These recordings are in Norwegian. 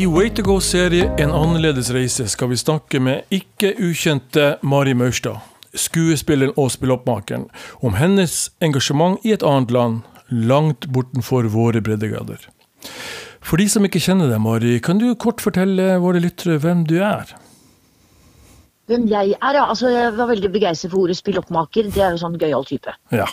I Way to Go-serie En annerledes reise skal vi snakke med ikke ukjente Mari Maurstad, skuespilleren og spilloppmakeren, om hennes engasjement i et annet land, langt bortenfor våre breddegrader. For de som ikke kjenner deg, Mari, kan du kort fortelle våre lyttere hvem du er? Hvem jeg er, ja. Altså, jeg var veldig begeistret for ordet spilloppmaker. Det er jo sånn gøyal type. Ja.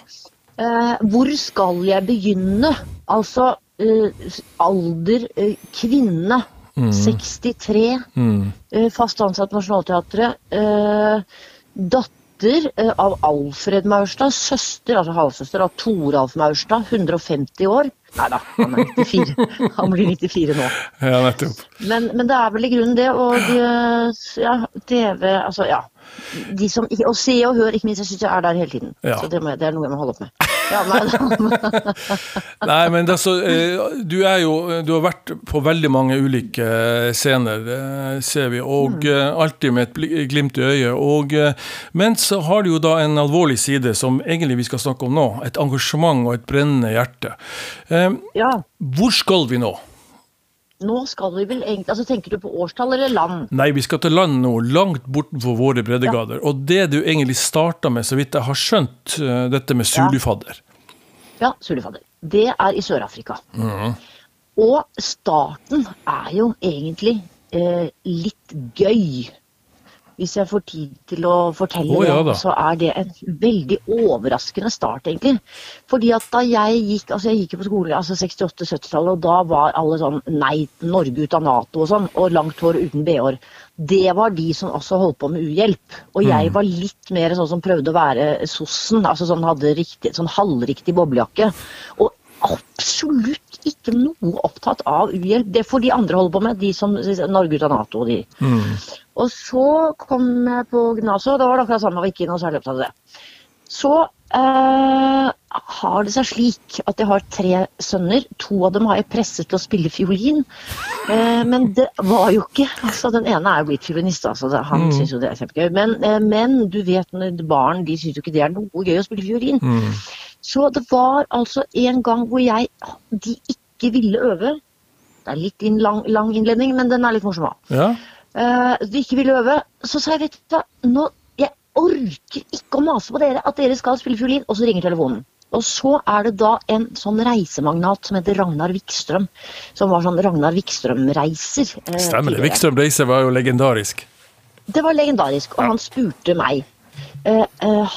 Eh, hvor skal jeg begynne? Altså eh, alder eh, kvinne. 63. Mm. eh, fast ansatt på Nationaltheatret. Eh, datter eh, av Alfred Maurstad. Søster, altså halvsøster av Toralf Maurstad. 150 år. Nei da, han er 94. Han blir 94 nå. ja, nettopp. Men, men det er vel i grunnen det. Og ja, TV Altså, ja. De som, og se og hør, ikke minst. Jeg syns jeg er der hele tiden. Ja. Så det, må, det er noe jeg må holde opp med. Ja, nei, Nei, men eh, du er jo Du har vært på veldig mange ulike eh, scener, eh, ser vi, og mm. alltid med et glimt i øyet. Og, eh, men så har du jo da en alvorlig side som egentlig vi skal snakke om nå. Et engasjement og et brennende hjerte. Eh, ja. Hvor skal vi nå? Nå skal vi vel egentlig altså Tenker du på årstall eller land? Nei, vi skal til land nå, langt bortenfor våre breddegrader. Og det du egentlig starta med, så vidt jeg har skjønt, eh, dette med zulufadder. Ja, Sulifadder. Det er i Sør-Afrika. Og starten er jo egentlig eh, litt gøy. Hvis jeg får tid til å fortelle oh, ja det, så er det en veldig overraskende start, egentlig. Fordi at da jeg gikk altså jeg gikk jo på skole altså 68-70-tallet, og da var alle sånn nei, Norge ut av Nato og sånn, og langt hår uten bh-år. Det var de som også holdt på med uhjelp. Og Mm. jeg var litt mer sånn som prøvde å være sossen, altså sånn hadde riktig, sånn halvriktig boblejakke. Og absolutt ikke noe opptatt av uhjelp. Det får de andre holde på med, de som Norge ut av Nato og de. Og så kom jeg på gymnaset, og da var det akkurat samme, var ikke noe særlig opptatt av det. Så eh, har det seg slik at jeg har tre sønner. To av dem har jeg presset til å spille fiolin. Eh, men det var jo ikke altså Den ene er jo blitt fiolinist, altså. Han syns jo det er kjempegøy. Men, eh, men du vet, barn de syns jo ikke det er noe gøy å spille fiolin. Så det var altså en gang hvor jeg De ikke ville øve. Det er litt inn, lang, lang innledning, men den er litt morsom. Ja? Uh, de ikke ville øve. Så sa jeg, vet du hva, nå, jeg orker ikke å mase på dere at dere skal spille fiolin. Og så ringer telefonen. Og så er det da en sånn reisemagnat som heter Ragnar Wikstrøm. Som var sånn Ragnar Wikstrøm-reiser. eh, Stemmer det. tidligere. Wikstrøm Reise var jo legendarisk. Det var legendarisk, og han spurte meg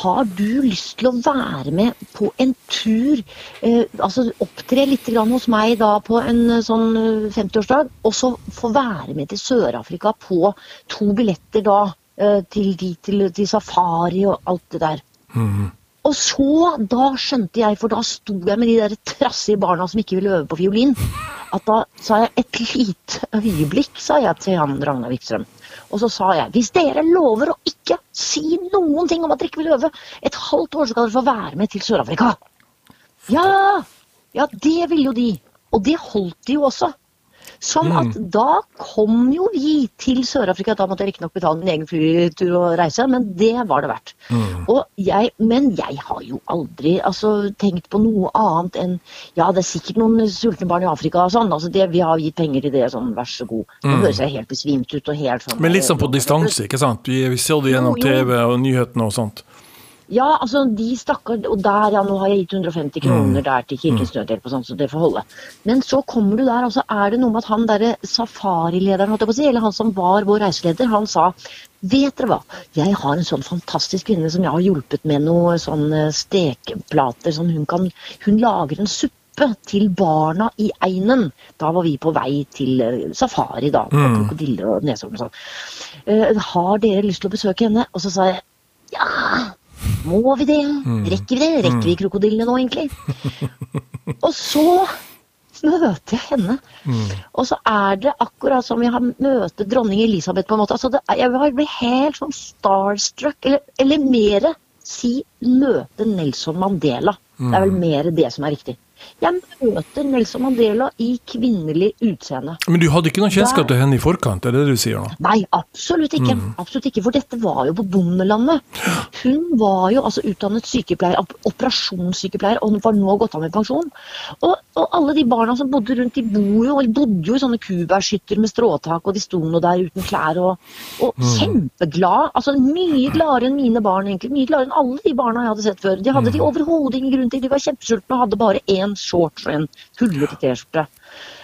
har du lyst til å være med på en tur, eh, altså opptre litt hos meg da på en eh, sånn eh, 50-årsdag, og så få være med til Sør-Afrika på to billetter da eh, til, til, til safari og alt det der. Og så, da skjønte jeg, for da sto jeg med de der trassige barna som ikke ville øve på fiolin, at da sa jeg et lite øyeblikk, sa jeg til han Ragnar Wikstrøm. Og så sa jeg hvis dere lover å ikke si noen ting om at dere ikke vil øve, et halvt år så skal dere få være med til Sør-Afrika. Ja! Ja, det ville jo de. Og det holdt de jo også. Sånn at da kom jo vi til Sør-Afrika. Da måtte jeg riktignok betale min egen flytur og reise, men det var det verdt. Og jeg, men jeg har jo aldri altså, tenkt på noe annet enn Ja, det er sikkert noen sultne barn i Afrika og sånn. Altså, det, vi har gitt penger til det, sånn vær så god. Nå høres jeg helt besvimt ut og helt sånn Men litt sånn på distanse, ikke sant? Vi, vi ser det gjennom. TV og nyhetene og sånt. Ja, altså de stakkar Og der, ja, nå har jeg gitt 150 kroner der til Kirkens Nødhjelp og sånn, så det får holde. Men så kommer du der, og så er det noe med at han derre safarilederen, holdt jeg på å si, eller han som var vår reiseleder, han sa Vet dere hva, jeg har en sånn fantastisk kvinne som jeg har hjulpet med noen sånn eh, stekeplater som hun kan Hun lager en suppe til barna i Einen. Da var vi på vei til eh, safari, da. På krokodiller og neshorn og sånn. Uh, har dere lyst til å besøke henne? Og så sa jeg ja, må vi det? Rekker vi det? Rekker vi krokodillene nå, egentlig? Og så møter jeg henne. Og så er det akkurat som jeg har møter dronning Elisabeth, på en måte. Altså det, jeg blir helt sånn starstruck. Eller, eller mere si møte Nelson Mandela. Det er vel mer det som er riktig. Jeg møter Nelson Mandela i kvinnelig utseende. Men du hadde ikke noe kjennskap til henne i forkant, er det det du sier nå? Nei, absolutt ikke. Mm. Absolutt ikke, For dette var jo på bondelandet. Hun var jo altså utdannet sykepleier, operasjonssykepleier, og hun var nå gått av med pensjon. Og, og alle de barna som bodde rundt, de bor jo, de bodde jo i sånne kubærskytter med stråtak, og de sto nå der uten klær og, og Mm. kjempeglad. Altså mye gladere enn mine barn, egentlig. Mye gladere enn alle de barna jeg hadde sett før. De hadde de overhodet ingen grunn til. De var kjempesultne og hadde bare én shorts og en hullete T-skjorte.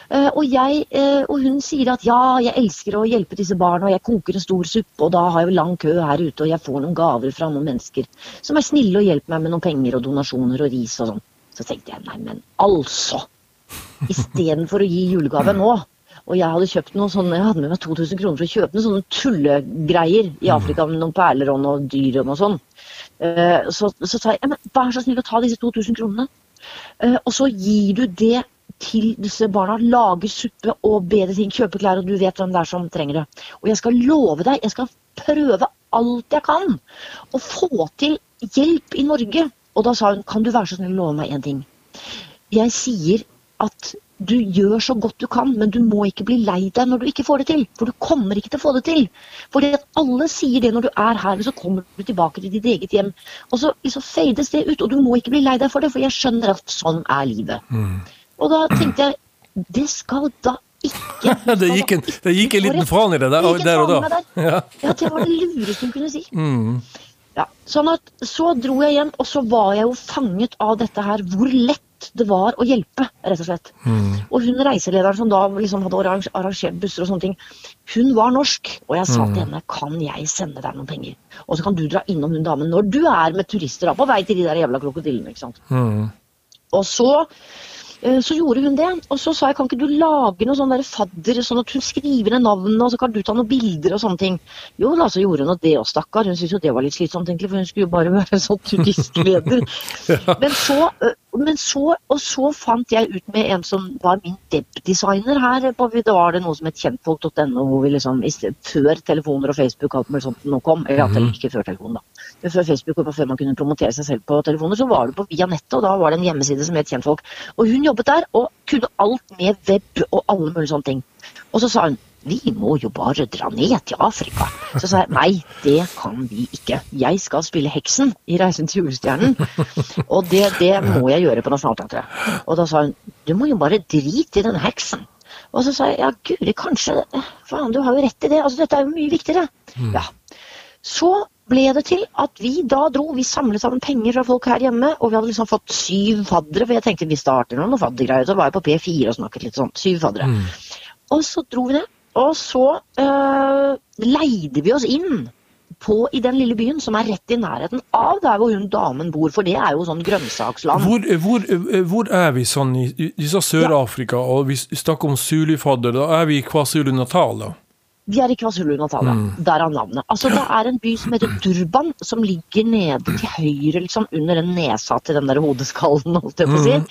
Eh, og, jeg, eh, og hun sier at ja, jeg elsker å hjelpe disse barna, og jeg koker en stor suppe, og da har jeg jo lang kø her ute, og jeg får noen gaver fra noen mennesker som er snille og hjelper meg med noen penger og donasjoner og ris og sånn. Så tenkte jeg nei, men altså! Istedenfor å gi julegave nå. Og jeg hadde kjøpt noe sånn, jeg hadde med meg 2000 kroner for å kjøpe noen sånne tullegreier i Afrika med noen perler og noe dyr og noe sånn. Eh, Så, så sa jeg ja, men vær så snill å ta disse 2000 kronene. Eh, Og så gir du det til disse barna, lager suppe og bedre ting, kjøper klær, og du vet hvem det er som trenger det. Og jeg skal love deg, jeg skal prøve alt jeg kan å få til hjelp i Norge. Og da sa hun, kan du være så snill å love meg én ting? Jeg sier at du gjør så godt du kan, men du må ikke bli lei deg når du ikke får det til. For du kommer ikke til å få det til. Fordi at alle sier det når du er her, men så kommer du tilbake til ditt eget hjem. Og så liksom fades det ut, og du må ikke bli lei deg for det, for jeg skjønner at sånn er livet. Og da tenkte jeg det skal da ikke Det gikk en, det gikk en liten fran i det der, Det der og da. Ja. Ja, det var det lureste hun kunne si. Mm. Ja, sånn at Så dro jeg hjem, og så var jeg jo fanget av dette her, hvor lett det var å hjelpe, rett og slett. Mm. Og hun reiselederen som da liksom hadde arrangert busser og sånne ting, hun var norsk. Og jeg sa Mm. til henne kan jeg sende deg noen penger, og så kan du dra innom hun damen når du er med turister da, på vei til de der jævla krokodillene. ikke sant. Mm. Og så, eh, så gjorde hun det. Og så sa jeg kan ikke du lage noe sånn der fadder, sånn at hun skriver ned navnene, og så kan du ta noen bilder og sånne ting. Jo da, så gjorde hun det òg, stakkar. Hun syntes jo det var litt slitsomt, egentlig, for hun skulle jo bare være sånn turistleder. Men så, eh, så, og så fant jeg ut med en som var min webdesigner her. På, da var det noe som het kjentfolk.no, hvor vi liksom, før telefoner og Facebook og alt mulig sånt nå kom, eller ja, ikke før telefonen, da, men før Facebook og før man kunne promotere seg selv på telefoner, så var det på via nettet, og da var det en hjemmeside som het Kjentfolk. Og hun jobbet der, og kunne alt med web og alle mulige sånne ting. Og så sa hun vi må jo bare dra ned til Afrika. Så sa jeg nei, det kan vi ikke. Jeg skal spille heksen i Reisen til julestjernen, og det, det må jeg gjøre på Nationaltheatret. Og da sa hun du må jo bare drite i den heksen. Og så sa jeg ja, guri, kanskje Faen, du har jo rett i det. Altså, dette er jo mye viktigere. Ja. Så ble det til at vi da dro. Vi samlet sammen penger fra folk her hjemme, og vi hadde liksom fått syv faddere. For jeg tenkte vi starter noen faddergreier. Så var jeg på P4 og snakket litt sånn. Syv faddere. Og så dro vi ned. Og så øh, leide vi oss inn på, i den lille byen som er rett i nærheten av der hvor hun damen bor, for det er jo sånn grønnsaksland. Hvor, hvor, hvor er vi sånn i, i Sør-Afrika, og vi snakker om Zulu-fadder, da er vi i KwaZulu-Natal, da? Vi er i KwaZulu-Natalia. Mm. er navnet. Altså, det er en by som heter Durban, som ligger nede til høyre, liksom, under den nesa til den der hodeskallen, holdt jeg på å si. Litt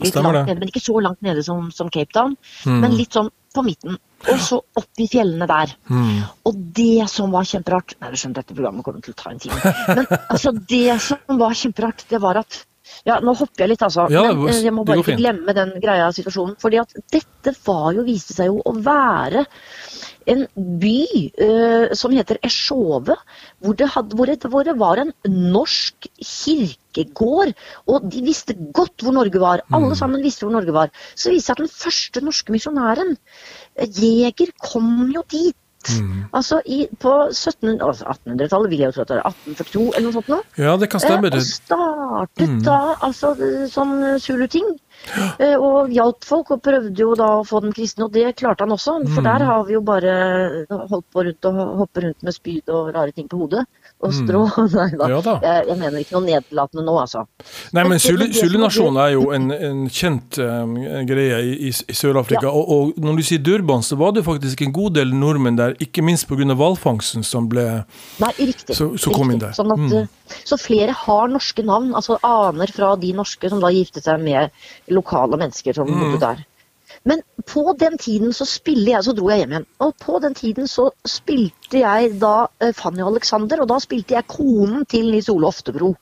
Mm. Stemmer langt det. nede, men ikke så langt nede som, som Cape Town, Mm. men litt sånn på midten. Og så opp i fjellene der. Mm. Og det som var kjemperart Nei, du skjønner, dette programmet kommer til å ta en time. Men altså, det som var kjemperart, det var at ja, Nå hopper jeg litt, altså. Ja, men eh, jeg må bare ikke glemme den greia situasjonen. fordi at dette var jo, viste seg jo å være en by uh, som heter Eshove, hvor det, hadde, hvor, det, hvor det var en norsk kirkegård. Og de visste godt hvor Norge var. Mm. Alle sammen visste hvor Norge var. Så viste det seg at den første norske misjonæren, eh, Jeger, kom jo dit. Mm. Altså i, på 1700 altså 1800-tallet, vil jeg jo tro at det er 1842 eller noe sånt noe. Ja, det kan stemme. Eh, og startet Mm. da altså eh, sånn Zulu-ting. Eh, og hjalp folk, og prøvde jo da å få dem kristne, og det klarte han også. For Mm. der har vi jo bare holdt på rundt og hoppe rundt med spyd og rare ting på hodet. Og strå. Nei da. Mm. Ja da. Jeg, jeg mener ikke noe nedlatende nå, altså. Nei, men Zulu-nasjonen er jo en, en kjent um, greie i, i, i Sør-Afrika. Ja. Og, og når du sier Durban, så var det faktisk en god del nordmenn der, ikke minst pga. hvalfangsten som ble Nei, riktig. Så- så kom riktig. inn der. Sånn at, Mm. eh, Så flere har norske navn, altså aner fra de norske som da giftet seg med lokale mennesker som Mm. bodde der. Men på den tiden så spiller jeg, så dro jeg hjem igjen. Og på den tiden så spilte jeg da eh, Fanny og Alexander, og da spilte jeg konen til Nils Ole Oftebro.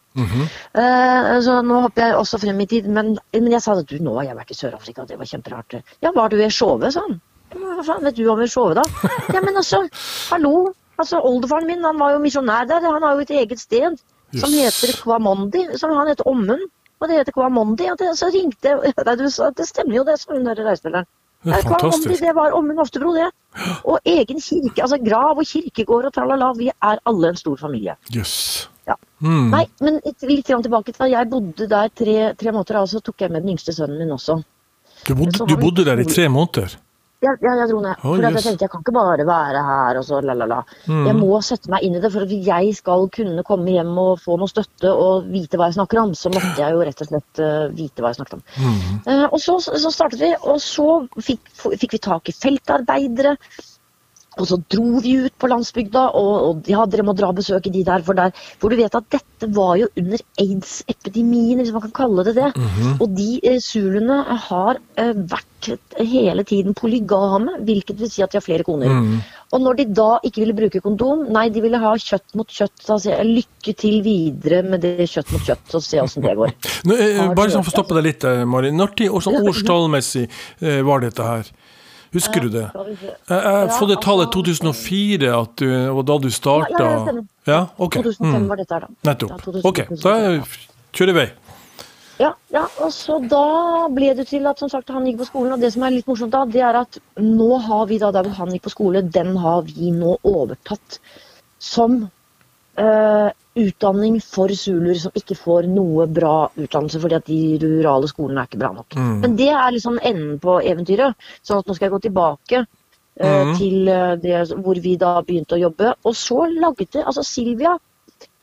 Eh, så nå hopper jeg også frem i tid, men, men jeg sa at du, nå har jeg vært i Sør-Afrika, det var kjemperart. Ja, var du i Sjåve, sa han. «Ja, Hva faen vet du om i Sjåve, da? Ja, men altså, hallo. Altså, Oldefaren min han var jo misjonær der, han har jo et eget sted som heter Kwamondi, som han heter Ommund. Og det heter Kwamondi, og det, så ringte Nei, du sa det stemmer jo, det, sa hun der reisespilleren. Er Kwamondi, det var Ommund Oftebro, det. Og egen kirke, altså grav og kirkegård og tralala. Vi er alle en stor familie. Jøss. Ja. Mm. Nei, men litt tilbake til da jeg bodde der tre, tre måneder, og så tok jeg med den yngste sønnen min også. Du, bodde, du bodde der i tre måneder? Ja, ja jeg dro ned. Oh, For jeg tenkte jeg kan ikke bare være her og så la, la, la. Mm. Jeg må sette meg inn i det, for at jeg skal kunne komme hjem og få noe støtte og vite hva jeg snakker om. Så måtte jeg jo rett og slett uh, vite hva jeg snakket om. Mm. Uh, og så, så startet vi, og så fikk, fikk vi tak i feltarbeidere. Og så dro vi ut på landsbygda, og, og ja, dere må dra og besøke de der. For der For du vet at dette var jo under aids-epidemien, hvis man kan kalle det det. Og de eh, zuluene har eh, vært hele tiden polygame, hvilket vil si at de har flere koner. Mm. Og når de da ikke ville bruke kondom, nei, de ville ha kjøtt mot kjøtt. Da sier jeg lykke til videre med det kjøtt mot kjøtt, så se åssen det går. Nå, eh, bare sånn for å stoppe deg litt, eh, Mari. Når tid, årstallmessig eh, var dette her? Husker du det? Jeg får det tallet altså- 2004, at du, og da du starta Ja, stemmer. Ja, ok. 2005 Mm. var dette her, da. Nettopp. Ok, da er- kjører vi. Ja, ja, og så da ble det til at som sagt, han gikk på skolen, og det som er litt morsomt da, det er at nå har vi da der hvor han gikk på skole, den har vi nå overtatt som eh, utdanning for zuluer som ikke får noe bra utdannelse fordi at de rurale skolene er ikke bra nok. Mm. Men det er liksom enden på eventyret, sånn at nå skal jeg gå tilbake eh, Mm. til eh, det hvor vi da begynte å jobbe. Og så lagde altså Silvia,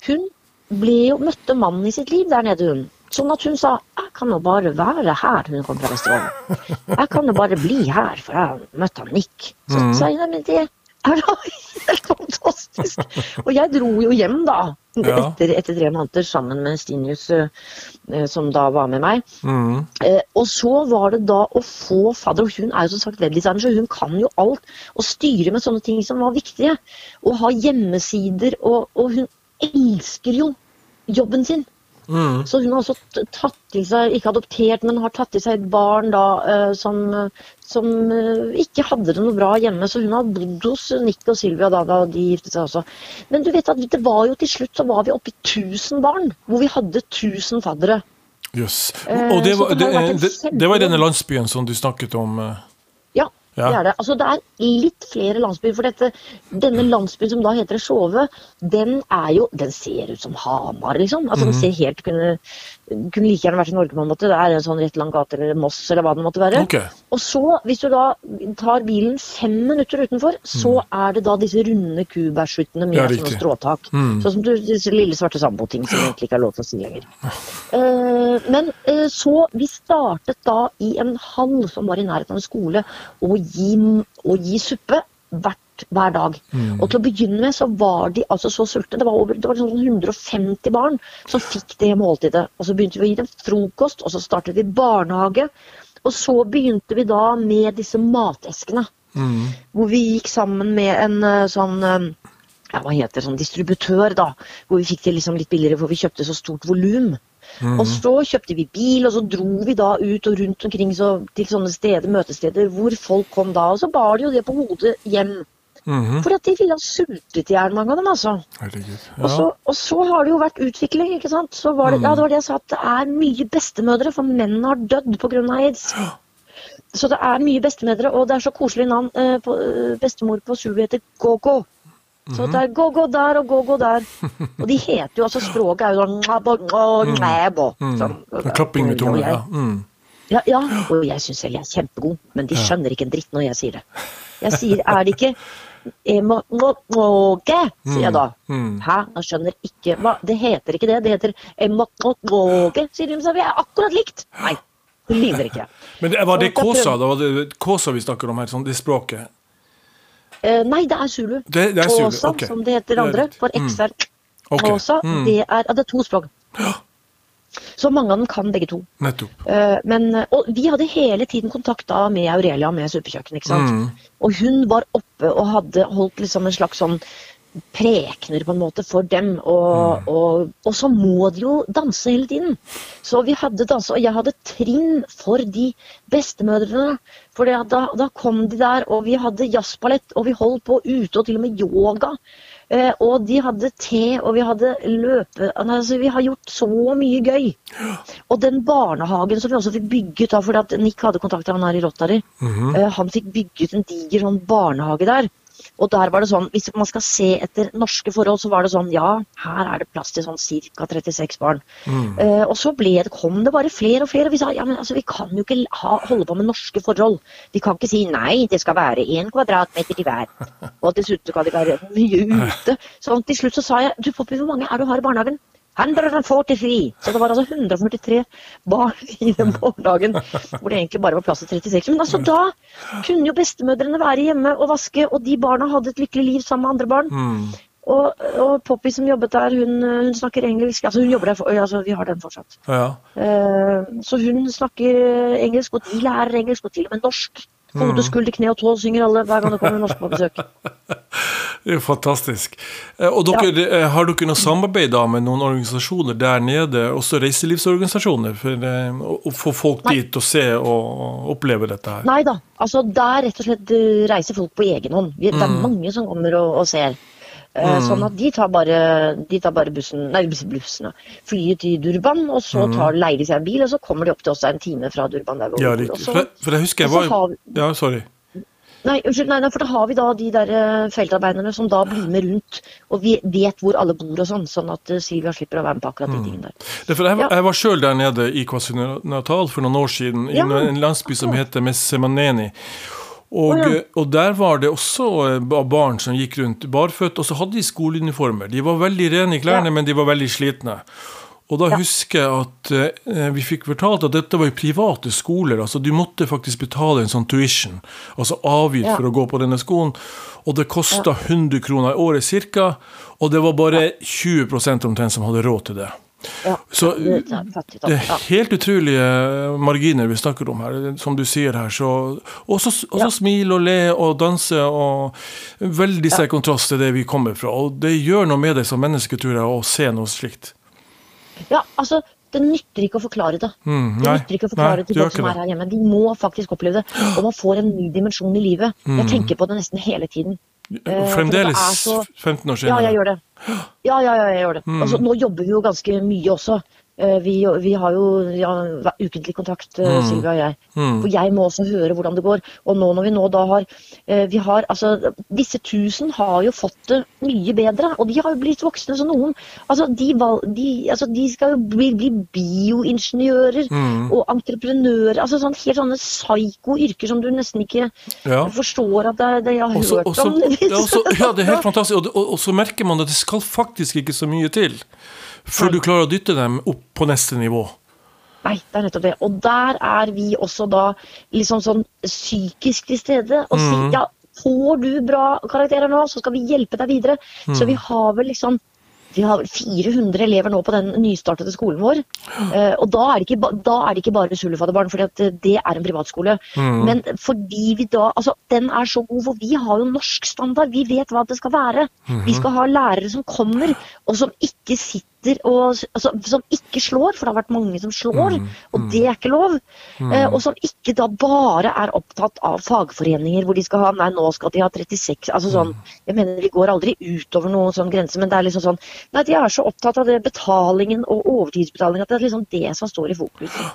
hun ble jo, møtte mannen i sitt liv der nede, hun. Sånn at hun sa jeg kan jo bare være her, hun kom fra Vesterålen. Jeg kan jo bare bli her, for jeg har han Nick. Så mm. sa jeg nei, men det er da helt fantastisk. Og jeg dro jo hjem, da. Etter, etter tre måneder sammen med Stinius, eh, eh, som da var med meg. Mm. Eh, og så var det da å få fadder, og hun er jo som sagt webdesigner, så hun kan jo alt. Og styre med sånne ting som var viktige. Og ha hjemmesider, og, og hun elsker jo jobben sin. Mm. Så hun har også tatt til seg, ikke adoptert, men har tatt til seg et barn da eh, som, som eh, ikke hadde det noe bra hjemme. Så hun har bodd hos Nick og Sylvia da, da de giftet seg også. Men du vet at det var jo til slutt så var vi oppe i 1000 barn, hvor vi hadde 1000 faddere. Jøss. Eh, Og det var, det det, det, var denne landsbyen som du snakket om? Ja, det er det. Altså, det er litt flere landsbyer. For dette, denne landsbyen som da heter Sjåve, den er jo Den ser ut som Hamar, liksom. Altså, Den ser helt kunne, kunne like gjerne vært i Norge, på en måte. Det er en sånn rett lang gate eller Moss eller hva det måtte være. Okay. Og så, hvis du da tar bilen fem minutter utenfor, så er det da disse runde kubærshyttene med Ja, sånne stråtak. Mm. Sånn som du, disse lille svarte samboting som egentlig ikke er lov til å si lenger. Uh, men uh, så vi startet da i en hall som var i nærheten av en skole, å gi, å gi suppe hvert, hver dag. Mm. Og til å begynne med så var de altså så sultne. Det var, over, det var sånn 150 barn som fikk det måltidet. Og så begynte vi å gi dem frokost, og så startet vi barnehage. Og så begynte vi da med disse mateskene. Mm. Hvor vi gikk sammen med en eh, sånn eh, ja, hva heter det, sånn distributør, da. Hvor vi fikk det liksom litt billigere, for vi kjøpte så stort volum. Mm. Og så kjøpte vi bil, og så dro vi da ut og rundt omkring så, til sånne steder, møtesteder hvor folk kom da. Og så bar de jo det på hodet hjem. Mhm. For at de ville ha sultet i hjel, mange av dem, altså. Herregud. Og, så, og så har det jo vært utvikling, ikke sant. Så var det, ja, det var det jeg sa, at det er mye bestemødre, for mennene har dødd pga. aids. Så det er mye bestemødre, og det er så koselig navn. Eh, på, eh, bestemor på Zulu heter Gogo. Så det er Gogo der og Gogo der. Og de heter jo altså Språket er jo sånn «Ngabo, Mm. sånn. Klapping med tunga. Ja. Mm. ja, ja, og jeg syns selv jeg er kjempegod, men de skjønner ikke en dritt når jeg sier det. Jeg sier, er det ikke Emogoge, sier jeg da. Mm. Hæ, jeg skjønner ikke hva Det heter ikke det, det heter emogoge, sier de. Så vi er akkurat likt. Nei, det ligner ikke. Men det, var det Kåsa da var det Kåsa vi snakker om her, sånn, det språket? Eh, nei, det er zulu. Det, det er Zulu, Åsa, ok. som det heter andre. For Mm. X er Ok, Åsa. mm. Det er, ja, det er to språk. Så mange av dem kan begge to. Nettopp. Eh, Men, og vi hadde hele tiden kontakt da med Aurelia med Superkjøkken. ikke sant? Mm. Og hun var oppe og hadde holdt liksom en slags sånn prekener på en måte for dem. Og, og, og så må de jo danse hele tiden. Så vi hadde danse, og jeg hadde trinn for de bestemødrene. For da, da kom de der, og vi hadde jazzballett, og vi holdt på ute, og til og med yoga. Eh, og de hadde te, og vi hadde løpe... Altså, vi har gjort så mye gøy. Og den barnehagen som vi også fikk bygget, da, fordi at Nick hadde kontakt med han her i Rotary, eh, han fikk bygget en diger sånn barnehage der. Og der var det sånn, Hvis man skal se etter norske forhold, så var det sånn Ja, her er det plass til sånn ca. 36 barn. Eh, og så ble det, kom det bare flere og flere. Og vi sa ja, men altså, vi kan jo ikke ha, holde på med norske forhold. Vi kan ikke si nei, det skal være én kvadratmeter til hver. Og dessuten kan det være mye ute. Så til slutt så sa jeg du Poppy, hvor mange er du har i barnehagen? 143! Så det var altså 143 barn i den barnehagen hvor det egentlig bare var plass til 36. Men altså da kunne jo bestemødrene være hjemme og vaske, og de barna hadde et lykkelig liv sammen med andre barn. Mm. Og, og Poppy som jobbet der, hun, hun snakker engelsk. Altså hun jobber der, for, altså vi har den fortsatt. Ja. Uh, så hun snakker engelsk, og de lærer engelsk, og til og med norsk. Hode, skulder, kne og tå synger alle hver gang det kommer norsk på besøk. Det er jo fantastisk. Eh, Og dere, ja. Har dere noe samarbeid da med noen organisasjoner der nede, også reiselivsorganisasjoner, for eh, å få folk Nei. dit og se og oppleve dette her? Nei da. Altså, der rett og slett eh, reiser folk på egen hånd. Det er mange som kommer og, og ser. Eh, Sånn at de tar bare, de tar bare bussen, nei, bussen, flyet til Durban, og så tar, leier de seg en bil, og så kommer de opp til oss en time fra Durban. Der Ja, riktig. Også, For, jeg husker jeg var har Ja, sorry. Nei, unnskyld, nei, nei, for da har vi da de der eh, feltarbeiderne som da blir med rundt, og vi vet hvor alle bor og sånn, sånn at eh, Silvia slipper å være med på akkurat de tingene der. Det jeg, Ja. jeg var sjøl der nede i KwaZulu-Natal for noen år siden, i Ja. en landsby som heter Messemaneni. Og, oh, ja. og der var det også eh, barn som gikk rundt barføtt, og så hadde de skoleuniformer. De var veldig rene i klærne, Ja. men de var veldig slitne. Og da husker jeg at eh, vi fikk fortalt at dette var jo private skoler. altså Du måtte faktisk betale en sånn tuition, altså avgift Ja. for å gå på denne skolen. Og det kosta 100 kroner i året ca., og det var bare 20% omtrent som hadde råd til det. Ja, Så det er Ja. helt utrolige marginer vi snakker om her, som du sier her. Så, også, også og Ja. smil og le og danse og Veldig sterk kontrast til det vi kommer fra. Og det gjør noe med deg som menneske, tror jeg, å se noe slikt. Ja, altså, det nytter ikke å forklare det. Mm, Det nytter ikke å forklare det det til folk som er her hjemme. De må faktisk oppleve det. Og man får en ny dimensjon i livet. Mm. Jeg tenker på det nesten hele tiden. Eh, Fremdeles så- 15 år Ja, jeg gjør det. Ja, ja, ja, jeg gjør det. Mm. Altså, nå jobber vi jo ganske mye også. Eh, Vi, vi har jo ja, ukentlig kontakt, eh, Mm. Sylvia og jeg. Mm. For jeg må også høre hvordan det går. Og nå når vi nå da har, eh, vi har altså, Disse tusen har jo fått det mye bedre, og de har jo blitt voksne. Så noen altså, de, de, altså, de skal jo bli, bli bioingeniører Mm. og entreprenører. altså sånn Helt sånne psyko-yrker som du nesten ikke Ja. forstår at det, det jeg har Også, hørt også, om. ja, også, ja, det er helt fantastisk. Og, og, og så merker man at det skal faktisk ikke så mye til før du klarer å dytte dem opp på neste nivå. Nei, det er nettopp det. Og der er vi også da liksom sånn psykisk til stede og sier si ja, får du bra karakterer nå, så skal vi hjelpe deg videre. Mm. Så vi har vel liksom vi har 400 elever nå på den nystartede skolen vår. Eh, og da er det ikke, er det ikke bare Sulufadderbarn, for det er en privatskole. Mm. Men fordi vi da Altså, den er så god, for vi har jo norsk standard. Vi vet hva det skal være. Mhm. Vi skal ha lærere som kommer, og som ikke sitter og altså, Som ikke slår, for det har vært mange som slår, mm, og det er ikke lov. Eh, og som ikke da bare er opptatt av fagforeninger hvor de skal ha Nei, nå skal de ha 36 Altså sånn Jeg mener vi går aldri utover noen sånn grense, men det er liksom sånn Nei, de er så opptatt av det betalingen og overtidsbetaling at det er liksom det som står i fokus.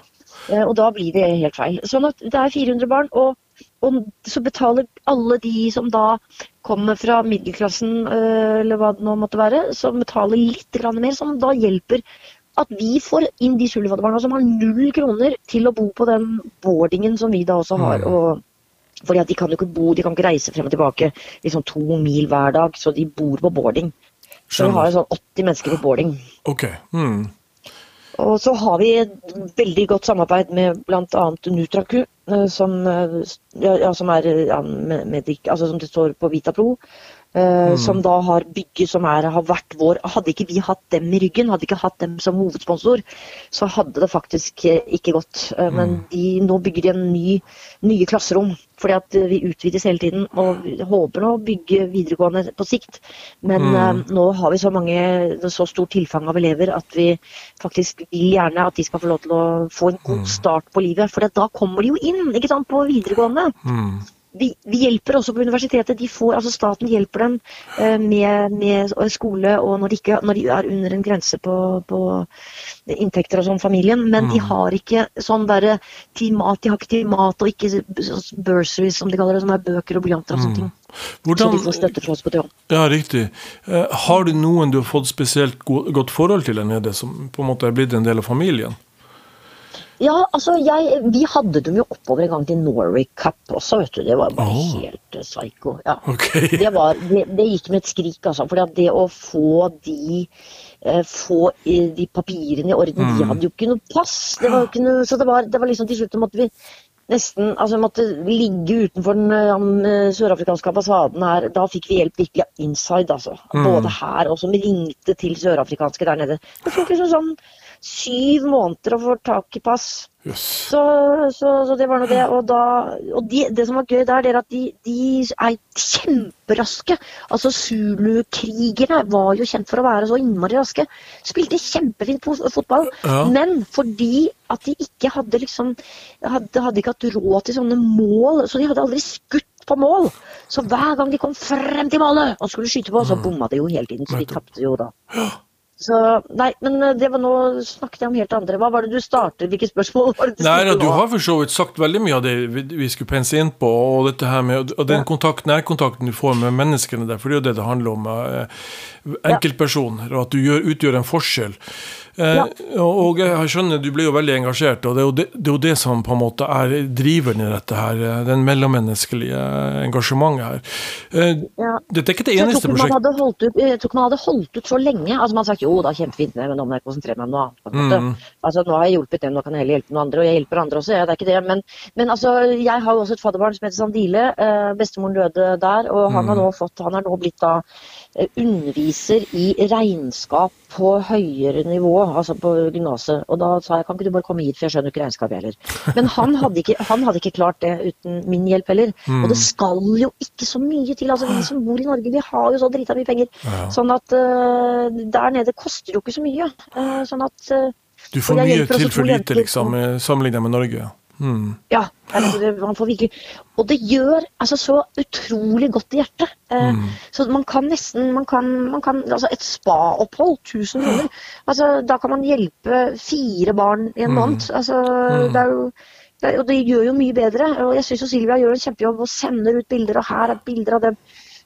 Eh, Og da blir det helt feil. Sånn at det er 400 barn, og, og så betaler alle de som da kommer fra middelklassen, eh, eller hva det nå måtte være, som betaler litt mer, som da hjelper at vi får inn de sulfadbarna som har null kroner til å bo på den boardingen som vi da også har. og fordi at De kan jo ikke bo, de kan ikke reise frem og tilbake liksom to mil hver dag, så de bor på boarding. Så vi har jo sånn 80 mennesker på boarding. Ok. Hmm. Og så har vi et veldig godt samarbeid med bl.a. Nutraku, eh, som, eh, ja, ja, som er eh, ja, medik, altså som det står på Vitapro. Uh, Som da har bygget som er, har vært vår Hadde ikke vi hatt dem i ryggen, hadde ikke hatt dem som hovedsponsor, så hadde det faktisk uh, ikke gått. Uh, mm. Men de, nå bygger de en ny, nye klasserom. Fordi at vi utvides hele tiden og vi håper nå å bygge videregående på sikt. Men mm. nå har vi så mange, så stor tilfang av elever at vi faktisk vil gjerne at de skal få lov til å få en god mm. start på livet. For da kommer de jo inn ikke sant, på videregående. Mm vi, vi, hjelper også på universitetet. De får, altså Staten hjelper dem eh, med, med, skole og når de, ikke, når de, er under en grense på, på inntekter og sånn, familien. Men mm. de har ikke sånn derre til mat, de har ikke til mat og ikke bursaries, som de kaller det, som er bøker og blyanter og sånne ting. Hvordan, så de får støtte fra oss på Tøyen. Ja, riktig. Eh, har du noen du har fått spesielt godt forhold til der nede, som på en måte er blitt en del av familien? Ja, altså jeg, Vi hadde dem jo oppover en gang til Norway Cup også, vet du. Det var bare oh. helt uh, psycho. Ja. Okay. Det, var, det, det, gikk med et skrik, altså. For det å få de eh, få de papirene i orden mm. De hadde jo ikke noe pass. Det var ikke noe, så det var, det var liksom til slutt måtte vi nesten altså måtte ligge utenfor den den sørafrikanske ambassaden her. Da fikk vi hjelp virkelig inside, altså. Mm. Både her og som ringte til sørafrikanske der nede. Det tok liksom sånn syv måneder å få tak i pass. Yes. Så, så, så, det var nå det. Og, da, og de, det som var gøy der, det er at de, de er kjemperaske. Altså Zulu-krigerne var jo kjent for å være så innmari raske. Spilte kjempefint fotball. Ja. Men fordi at de ikke hadde liksom hadde, hadde ikke hatt råd til sånne mål, så de hadde aldri skutt på mål. Så hver gang de kom frem til målet og skulle skyte på, så mm. bomma de jo hele tiden. Så de tapte jo da. Så, nei, men eh, det var nå snakket jeg om helt andre. Hva var det du startet? Hvilke spørsmål var det du Nei, Du har for så vidt sagt veldig mye av det vi skulle pense inn på, og dette her med og den kontakt, nærkontakten du får med menneskene der, for det er jo det det handler om. Eh, enkeltpersoner, og at du gjør, utgjør en forskjell. Eh, ja. og jeg skjønner du blir jo veldig engasjert, og det er det, det er jo det, som på en måte er driveren i dette her. Eh, den mellommenneskelige engasjementet her. Eh, ja. Dette er ikke det eneste prosjektet. Jeg tror ikke man hadde holdt ut så lenge. altså Man har sagt jo da, kjempefint, men nå må jeg konsentrere meg om noe annet. Mm. Altså Nå har jeg hjulpet dem, nå kan jeg heller hjelpe noen andre. Og jeg hjelper andre også, ja, det er ikke det. Men, men altså, jeg har jo også et fadderbarn som heter Sandile. bestemoren døde der, og han, mm. har nå fått, han er nå blitt da underviser i regnskap på høyere nivå, altså på gymnaset. Og da sa jeg kan ikke du bare komme hit, for jeg skjønner ikke regnskap heller. Men han hadde ikke, han hadde ikke klart det uten min hjelp heller. Mm. Og det skal jo ikke så mye til. altså Vi som bor i Norge, vi har jo så drita mye penger. Ja. Sånn at uh, der nede koster jo ikke så mye. Uh, sånn at uh, Du får mye til for lite, liksom, sammenlignet med Norge? Mm. Ja, man får virkelig Og det gjør altså så utrolig godt i hjertet. Eh, mm. Så man kan nesten man kan, man kan, altså Et spa-opphold, 1000 kroner. Altså, da kan man hjelpe fire barn i en mm. måned. Altså, mm. det er jo og det gjør jo mye bedre. og Jeg syns Silvia gjør en kjempejobb og sender ut bilder, og her er bilder av dem.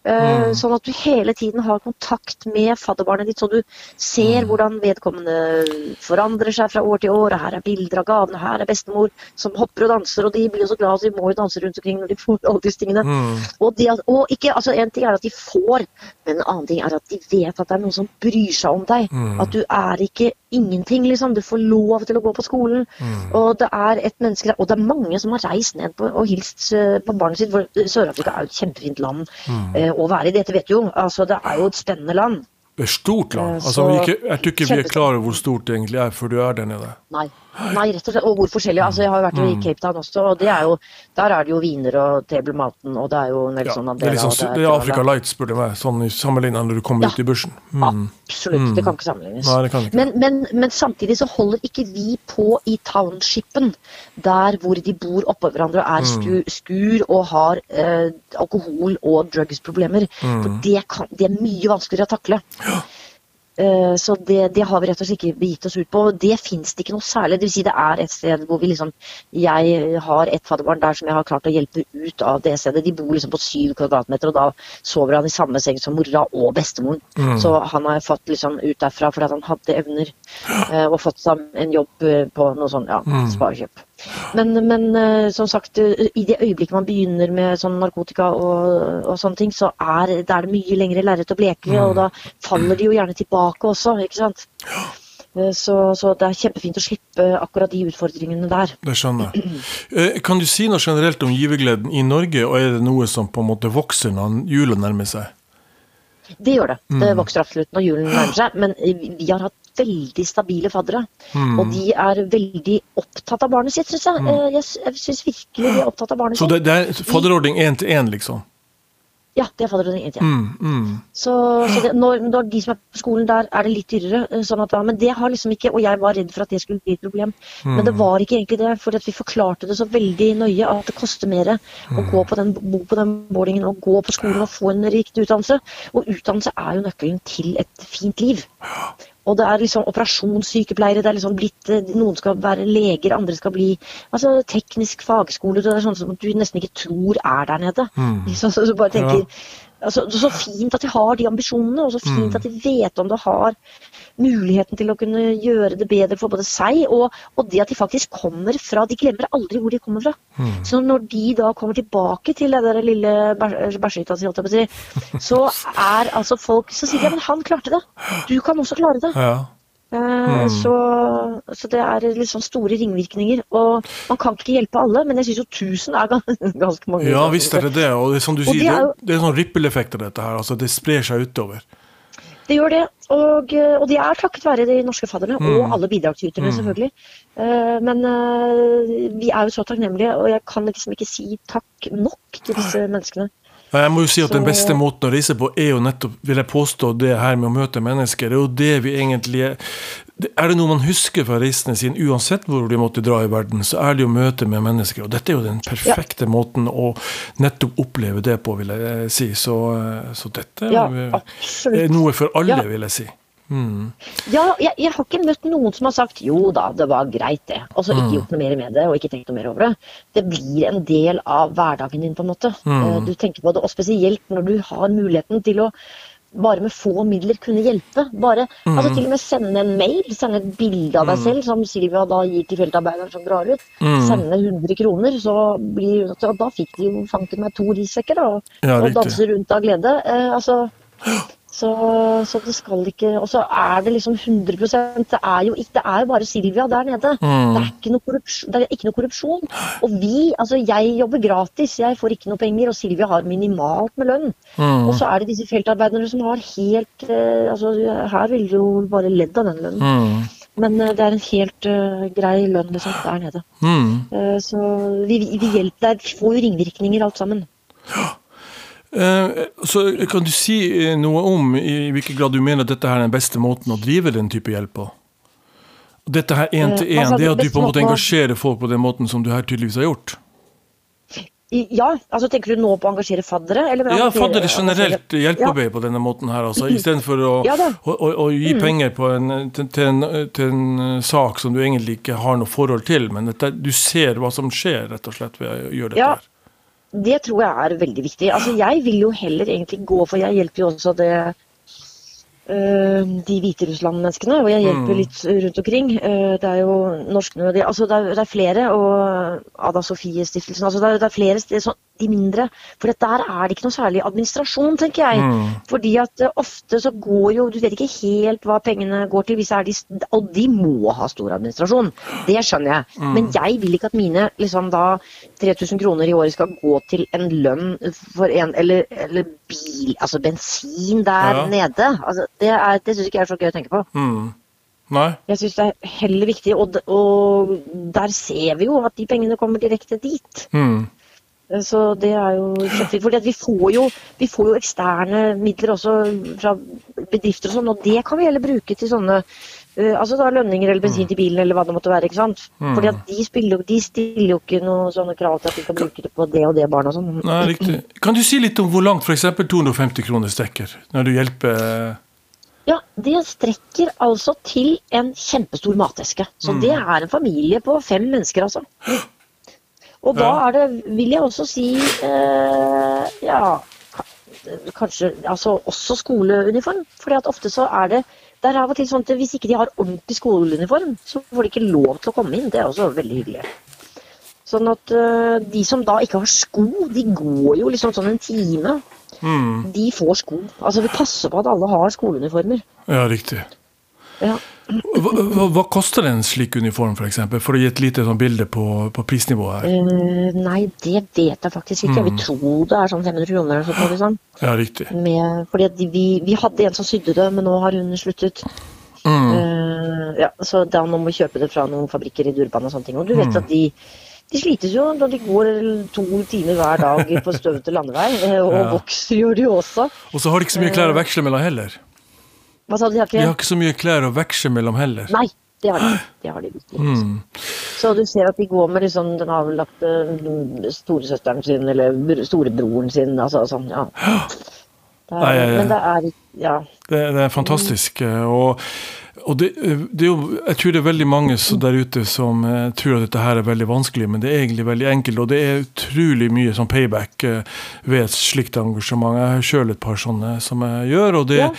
Mm. Sånn at du hele tiden har kontakt med fadderbarnet ditt, så du ser mm. hvordan vedkommende forandrer seg fra år til år. og Her er bilder av gavene, her er bestemor som hopper og danser, og de blir jo så glad så de må jo danse rundt omkring når de får alle disse tingene. Mm. Og, de, og ikke, altså En ting er at de får, men en annen ting er at de vet at det er noen som bryr seg om deg. Mm. At du er ikke ingenting, liksom. Du får lov til å gå på skolen. Mm. Og det er et menneske der. Og det er mange som har reist ned på, og hilst eh, på barnet sitt. for Sør-Afrika er jo et kjempefint land. Mm å være i. Dette vet du jo. Altså, det er jo et spennende land. Det er stort land. Eh, altså, ikke, jeg tror ikke vi er klar over hvor stort det egentlig er før du er der nede. Nei. Nei, rett og slett. Og hvor forskjellig. Altså, jeg har jo vært i mm. Cape Town også, og er jo, der er det jo viner og tablematen, og det er jo Nelson ja, Mandela. Det er, liksom, det er, Afrika Light, spør du meg, sånn sammenlignet når du kommer ja, ut i bushen. Mm. Absolutt. Det kan ikke sammenlignes. Nei, det kan ikke. Men, men, men, samtidig så holder ikke vi på i townshipen, der hvor de bor oppå hverandre og er mm. skur og har eh, alkohol- og drugsproblemer. Mm. For det, kan, det, er mye vanskeligere å takle. Ja. Eh, så det, det, har vi rett og slett ikke begitt oss ut på. Det fins det ikke noe særlig. Det vil si det er et sted hvor vi liksom Jeg har et fadderbarn der som jeg har klart å hjelpe ut av det stedet. De bor liksom på syv kvadratmeter, og da sover han i samme seng som mora og bestemoren. Mm. Så han har fått liksom ut derfra fordi han hadde evner, eh, og fått seg en jobb eh, på noe sånn ja, mm. sparekjøp. Men, men, eh, som sagt, eh, i det øyeblikket man begynner med sånn narkotika og, og sånne ting, så er, er det mye lengre lerret å bleke, mm. og da faller de jo gjerne tilbake også, ikke sant. Eh, så, så, det er kjempefint å slippe akkurat de utfordringene der. Det skjønner jeg. Kan du si noe generelt om givergleden i Norge, og er det noe som på en måte vokser når jula nærmer seg? Det gjør det. Det vokser absolutt når julen nærmer seg. Men vi har hatt veldig stabile faddere. Mm. Og de er veldig opptatt av barnet sitt, syns jeg. Mm. Jeg, jeg syns virkelig de er opptatt av barnet Så sitt. det, det er fadderordning én til én, liksom? Ja, det er fadderordning 1. Ja. Mm, mm. Så, så det, når, når de som er på skolen der, er det litt dyrere. eh, Sånn at, ja, men det har liksom ikke Og jeg var redd for at det skulle bli et problem. Men Mm. det var ikke egentlig det. For vi forklarte det så veldig nøye at det koster mer å Mm. gå på den, bo på den boardingen og gå på skolen og få en riktig utdannelse. Og utdannelse er jo nøkkelen til et fint liv. Og det er liksom operasjonssykepleiere, det er liksom blitt eh, Noen skal være leger, andre skal bli altså teknisk fagskole. Det er sånn som du nesten ikke tror er der nede. Så, så, så bare tenker altså, Så fint at de har de ambisjonene, og så fint at de vet om det har muligheten til å kunne gjøre det bedre for både seg og, og det at de faktisk kommer fra De glemmer aldri hvor de kommer fra. Så når de da kommer tilbake til det der lille bæsjehytta si, så er altså folk Så sier ja, men han klarte det. Du kan også klare det. Ja. Mm. Så, så det er litt sånn store ringvirkninger. Og man kan ikke hjelpe alle, men jeg syns jo 1000 er gans- ganske mange. ja visst er det det. Og det er som du sier, det er jo- det er sånn rippeleffekt av dette her. altså Det sprer seg utover. Det gjør det, og, eh, og det er takket være de norske fadderne og alle bidragsyterne, selvfølgelig. Eh, Men eh, vi er jo så takknemlige, og jeg kan liksom ikke si takk nok til disse menneskene. Ja, Jeg må jo si at Den beste måten å reise på er jo nettopp vil jeg påstå, det her med å møte mennesker. Det er jo det vi egentlig er Er det noe man husker fra reisene sine, uansett hvor de måtte dra i verden, så er det jo møte med mennesker. Og dette er jo den perfekte måten å nettopp oppleve det på, vil jeg eh, si. Så, eh, så dette Ja, er, er noe for alle, Ja. vil jeg si. Ja, jeg, jeg har ikke møtt noen som har sagt jo da, det var greit det, og så ikke gjort noe mer med det og ikke tenkt noe mer over det. Det blir en del av hverdagen din, på en måte. Mm. Du tenker på det, og spesielt når du har muligheten til å bare med få midler kunne hjelpe. Bare, altså Til og med sende en mail, sende et bilde av deg selv, som Silvia da gir til feltarbeideren som drar ut. Sende 100 kroner, så blir Og Da fikk de jo fanken meg to rissekker, da, og, Ja, og danser rundt av glede. Eh, altså så, så det skal ikke Og så er det liksom 100% Det er jo ikke, det er jo bare Silvia der nede. Det, er ikke noe korrupsjon, det er ikke noe korrupsjon. Og vi, altså jeg jobber gratis, jeg får ikke noe penger, og Silvia har minimalt med lønn. Og så er det disse feltarbeiderne som har helt eh, altså Her ville du jo bare ledd av den lønnen. Mm. Men eh, det er en helt uh, grei lønn liksom der nede. Mm. Eh, så vi, vi, hjelper, der. får jo ringvirkninger alt sammen. Eh, Så kan du si eh, noe om i hvilken grad du mener at dette er den beste måten å drive den type hjelp på? Dette her én til Eh, hva én, det at du på en måte engasjerer folk på den måten som du her tydeligvis har gjort? Ja, altså tenker du nå på å engasjere faddere? Eller Ja, faddere generelt Hjelpearbeid ja. på denne måten her, altså. Istedenfor å, Ja. Mm. å, å, å gi penger på en, til, til, en, til en eh, sak som du egentlig ikke har noe forhold til, men dette, du ser hva som skjer, rett og slett, ved å gjøre dette Ja. her. Det tror jeg er veldig viktig. Altså, jeg vil jo heller egentlig gå for Jeg hjelper jo også det øh, de Hviterussland-menneskene, og jeg hjelper litt rundt omkring. Øh, det er jo norsk nød altså, det, er, det er flere, og Ada Sofie-stiftelsen altså, det, er, det er flere steder, sånn, de mindre. For der er det ikke noe særlig administrasjon, tenker jeg. Fordi at øh, ofte så går jo Du vet ikke helt hva pengene går til, hvis er de, og de må ha stor administrasjon. Det skjønner jeg. Men jeg vil ikke at mine liksom da 3000 kroner i året skal gå til en lønn for en Eller, eller bil, altså bensin der Ja. nede. Altså, det er, det syns ikke jeg er så gøy å tenke på. Mm. Nei? Jeg syns det er heller viktig, og, og der ser vi jo at de pengene kommer direkte dit. Mm. Så det er jo kjempefint. fordi vi får jo, vi får jo eksterne midler også fra bedrifter og sånn, og det kan vi heller bruke til sånne uh, altså da lønninger eller bensin til bilen eller hva det måtte være. ikke sant? Fordi at de, spiller, de stiller jo ikke noen sånne krav til at de kan bruke det på det og det barnet og sånn. Nei, riktig. Kan du si litt om hvor langt f.eks. 250 kroner strekker, når du hjelper Ja, det strekker altså til en kjempestor mateske. Så det er en familie på fem mennesker, altså. Og da er det, vil jeg også si, eh, ja Kanskje altså også skoleuniform. at ofte så er det det er av og til sånn at Hvis ikke de har ordentlig skoleuniform, så får de ikke lov til å komme inn. Det er også veldig hyggelig. Sånn at eh, de som da ikke har sko, de går jo liksom sånn en time. mm. De får sko. Altså Vi passer på at alle har skoleuniformer. Ja, riktig. Ja. Hva, hva, hva koster en slik uniform, f.eks.? For, eksempel, for å gi et lite sånn bilde på, på prisnivået her. Uh, nei, det vet jeg faktisk ikke. Jeg vil tro det er sånn 500 kroner eller sånt. Liksom. Ja, riktig. Med, fordi vi, vi hadde en som sydde det, men nå har hun sluttet. Eh, ja, så da må vi kjøpe det fra noen fabrikker i Durban og sånne ting. Og du vet at de, de slites jo når de går to timer hver dag på støvete landevei. eh, Og Ja. vokser gjør de også. Og så har de ikke så mye klær å veksle mellom heller. Hva sa du? De har De ikke har ikke så mye klær å veksle mellom heller. Nei, det har de. Det har de ikke. Mm. Så du ser at de går med liksom den avlagte mm, storesøsteren sin eller br- storebroren sin. Altså sånn, ja. Det er, Nei. Men det er Ja. Det, det er fantastisk. eh, Og, og det, det er jo, jeg tror det er veldig mange der ute som eh, tror at dette her er veldig vanskelig, men det er egentlig veldig enkelt. Og det er utrolig mye sånn payback eh, ved et slikt engasjement. Jeg har sjøl et par sånne som jeg gjør, og det, Ja.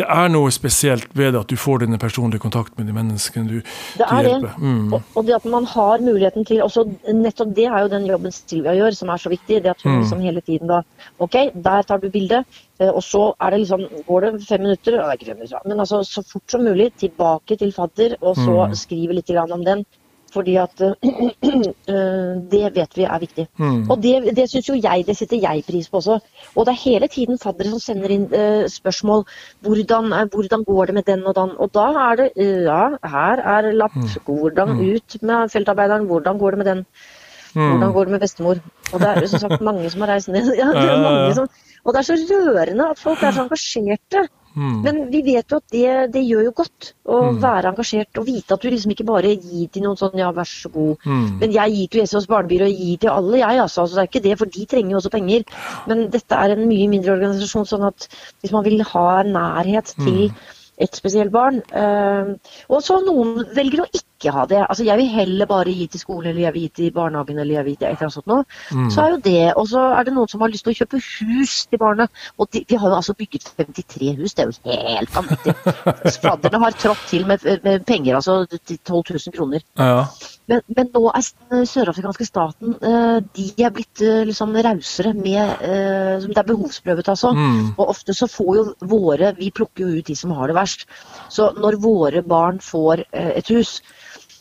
Det er noe spesielt ved at du får denne personlige kontakt med de menneskene du, Det du er det. Mm. Og, og det at man har muligheten til også, Nettopp det er jo den jobben Silvia gjør, som er så viktig. Det at hun Mm. liksom hele tiden da OK, der tar du bildet. eh, Og så er det liksom Går det fem minutter? Men altså så fort som mulig tilbake til fadder, og så Mm. skrive litt om den. Fordi at eh, det vet vi er viktig. Mm. Og det, det syns jo jeg, det setter jeg pris på også. Og det er hele tiden faddere som sender inn eh, spørsmål. Hvordan, hvordan går det med den og den? Og da er det eh, ja, her er lapp. Hvordan ut med feltarbeideren? Hvordan går det med den? Hvordan går det med bestemor? Og det er jo som sagt mange som har reist ned. Ja, det er mange som, og det er så rørende at folk er så engasjerte. Mm. Men vi vet jo at det, det gjør jo godt å være engasjert og vite at du liksom ikke bare gir til noen sånn ja, vær så god. Mm. Men jeg gir til Jesus barnebyrå og gir til alle, jeg altså. altså. Det er ikke det, for de trenger jo også penger. Men dette er en mye mindre organisasjon, sånn at hvis man vil ha nærhet til et spesielt barn eh, Og så noen velger å ikke ha det. Altså jeg vil heller bare gi til skolen, eller jeg vil gi til barnehagen, eller jeg vil gi til et eller annet sånt noe. Så er jo det. Og så er det noen som har lyst til å kjøpe hus til barnet. Og de, vi har jo altså bygget 53 hus, det er jo helt vanvittig. Fadderne har trådt til med, med penger, altså 12 000 kroner. Ja. Men, men nå er den sørafrikanske staten eh, de er blitt eh, liksom rausere med eh, som Det er behovsprøvet, altså. Mm. Og ofte så får jo våre Vi plukker jo ut de som har det verst. Så når våre barn får eh, et hus,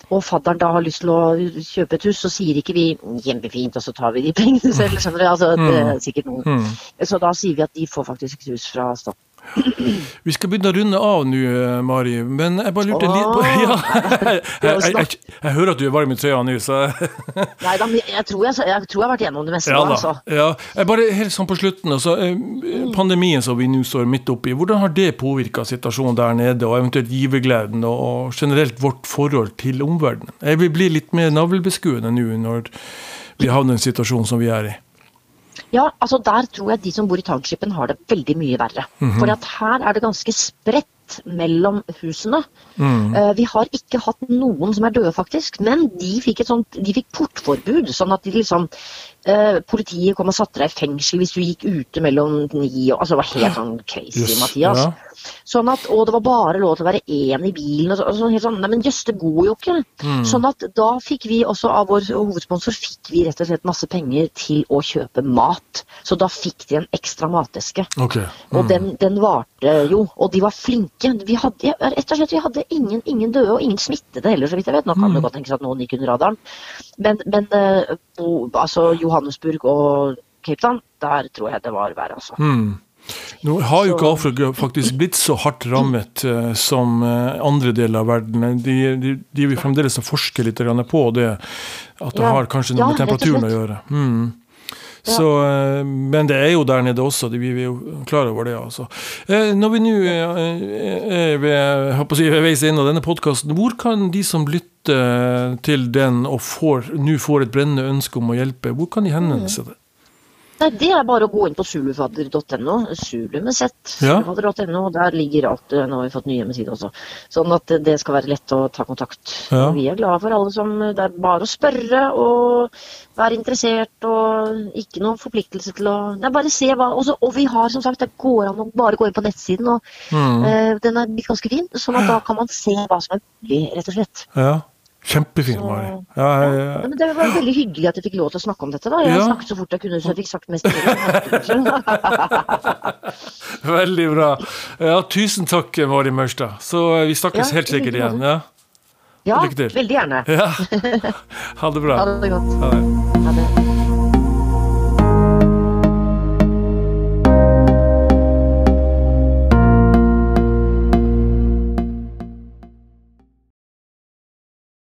og fadderen da har lyst til å kjøpe et hus, så sier ikke vi 'kjempefint', og så tar vi de pengene selv. Altså, det er sikkert noen. Mm. Så da sier vi at de får faktisk et hus fra staten. Vi skal begynne å runde av nå, eh, Mari, men jeg bare lurte litt på ja. jeg, jeg, jeg, jeg hører at du er varm i trøya nå, så Nei da, men jeg tror jeg, har vært gjennom det meste ja, nå, da. altså. Ja. Jeg bare helt sånn på slutten, altså, eh, Pandemien som vi nå står midt oppi, hvordan har det påvirka situasjonen der nede, og eventuelt givergleden og generelt vårt forhold til omverdenen? Jeg vil bli litt mer navlebeskuende nå når vi havner i en situasjon som vi er i. Ja, altså der tror jeg de som bor i townshipen har det veldig mye verre. Mhm. For her er det ganske spredt mellom husene. Mm. Vi har ikke hatt noen som er døde, faktisk, men de fikk, et sånt, de fikk portforbud. Sånn at de liksom eh, Politiet kom og satte deg i fengsel hvis du gikk ute mellom ni og Altså det var helt sånn crazy, Jøss, Mathias. ja. Sånn at, og det var bare lov til å være én i bilen. Og så, og helt sånn, Nei, men jøss, det går jo ikke. Mm. Sånn at da fikk vi også av vår hovedsponsor fikk vi rett og slett masse penger til å kjøpe mat. Så da fikk de en ekstra mateske. Ok. Og den, den varte jo, og de var flinke. Vi hadde, rett og slett, vi hadde ingen, ingen døde og ingen smittede heller, så vidt jeg vet. Nå kan det godt tenkes at noen gikk under radaren. Men, men eh, altså Johannesburg og Cape Town, der tror jeg det var verre, altså. Mm. Nå har jo ikke Afrika faktisk blitt så hardt rammet eh, som eh, andre deler av verden. De, de, de vil fremdeles forske litt på det, at det Ja. har kanskje noe Ja, med temperaturen å gjøre. Mm. Så, eh, men det er jo der nede også, det- vi er jo klar over det. altså. Eh, Når vi nå er ved, si, ved veis ende av denne podkasten, hvor kan de som lytter til den og nå får et brennende ønske om å hjelpe, hvor kan de henvende seg? til? Nei, det er bare å gå inn på sulufader.no, sulu med Z. Ja. Zulufadder.no, og Der ligger alt. eh, Nå har vi fått ny hjemmeside også. Sånn at det skal være lett å ta kontakt. Ja. Og vi er glade for alle som Det er bare å spørre og være interessert og ikke noen forpliktelse til å Det er bare å se hva også, Og vi har som sagt, det går an å bare gå inn på nettsiden, og Mm. eh, den er ganske fin. Sånn at da kan man se hva som er mulig, rett og slett. Ja. Kjempefin, Mari. Ja, ja, ja. Ja, det var veldig hyggelig at jeg fikk lov til å snakke om dette. da. Jeg Ja. snakket så fort jeg kunne, så jeg fikk sagt mest mulig. Veldig bra. Ja, tusen takk, Mari Maurstad. Så eh, vi snakkes helt sikkert igjen. Ja. Veldig gjerne. ja. Ha det bra. Ha det godt. Ha det.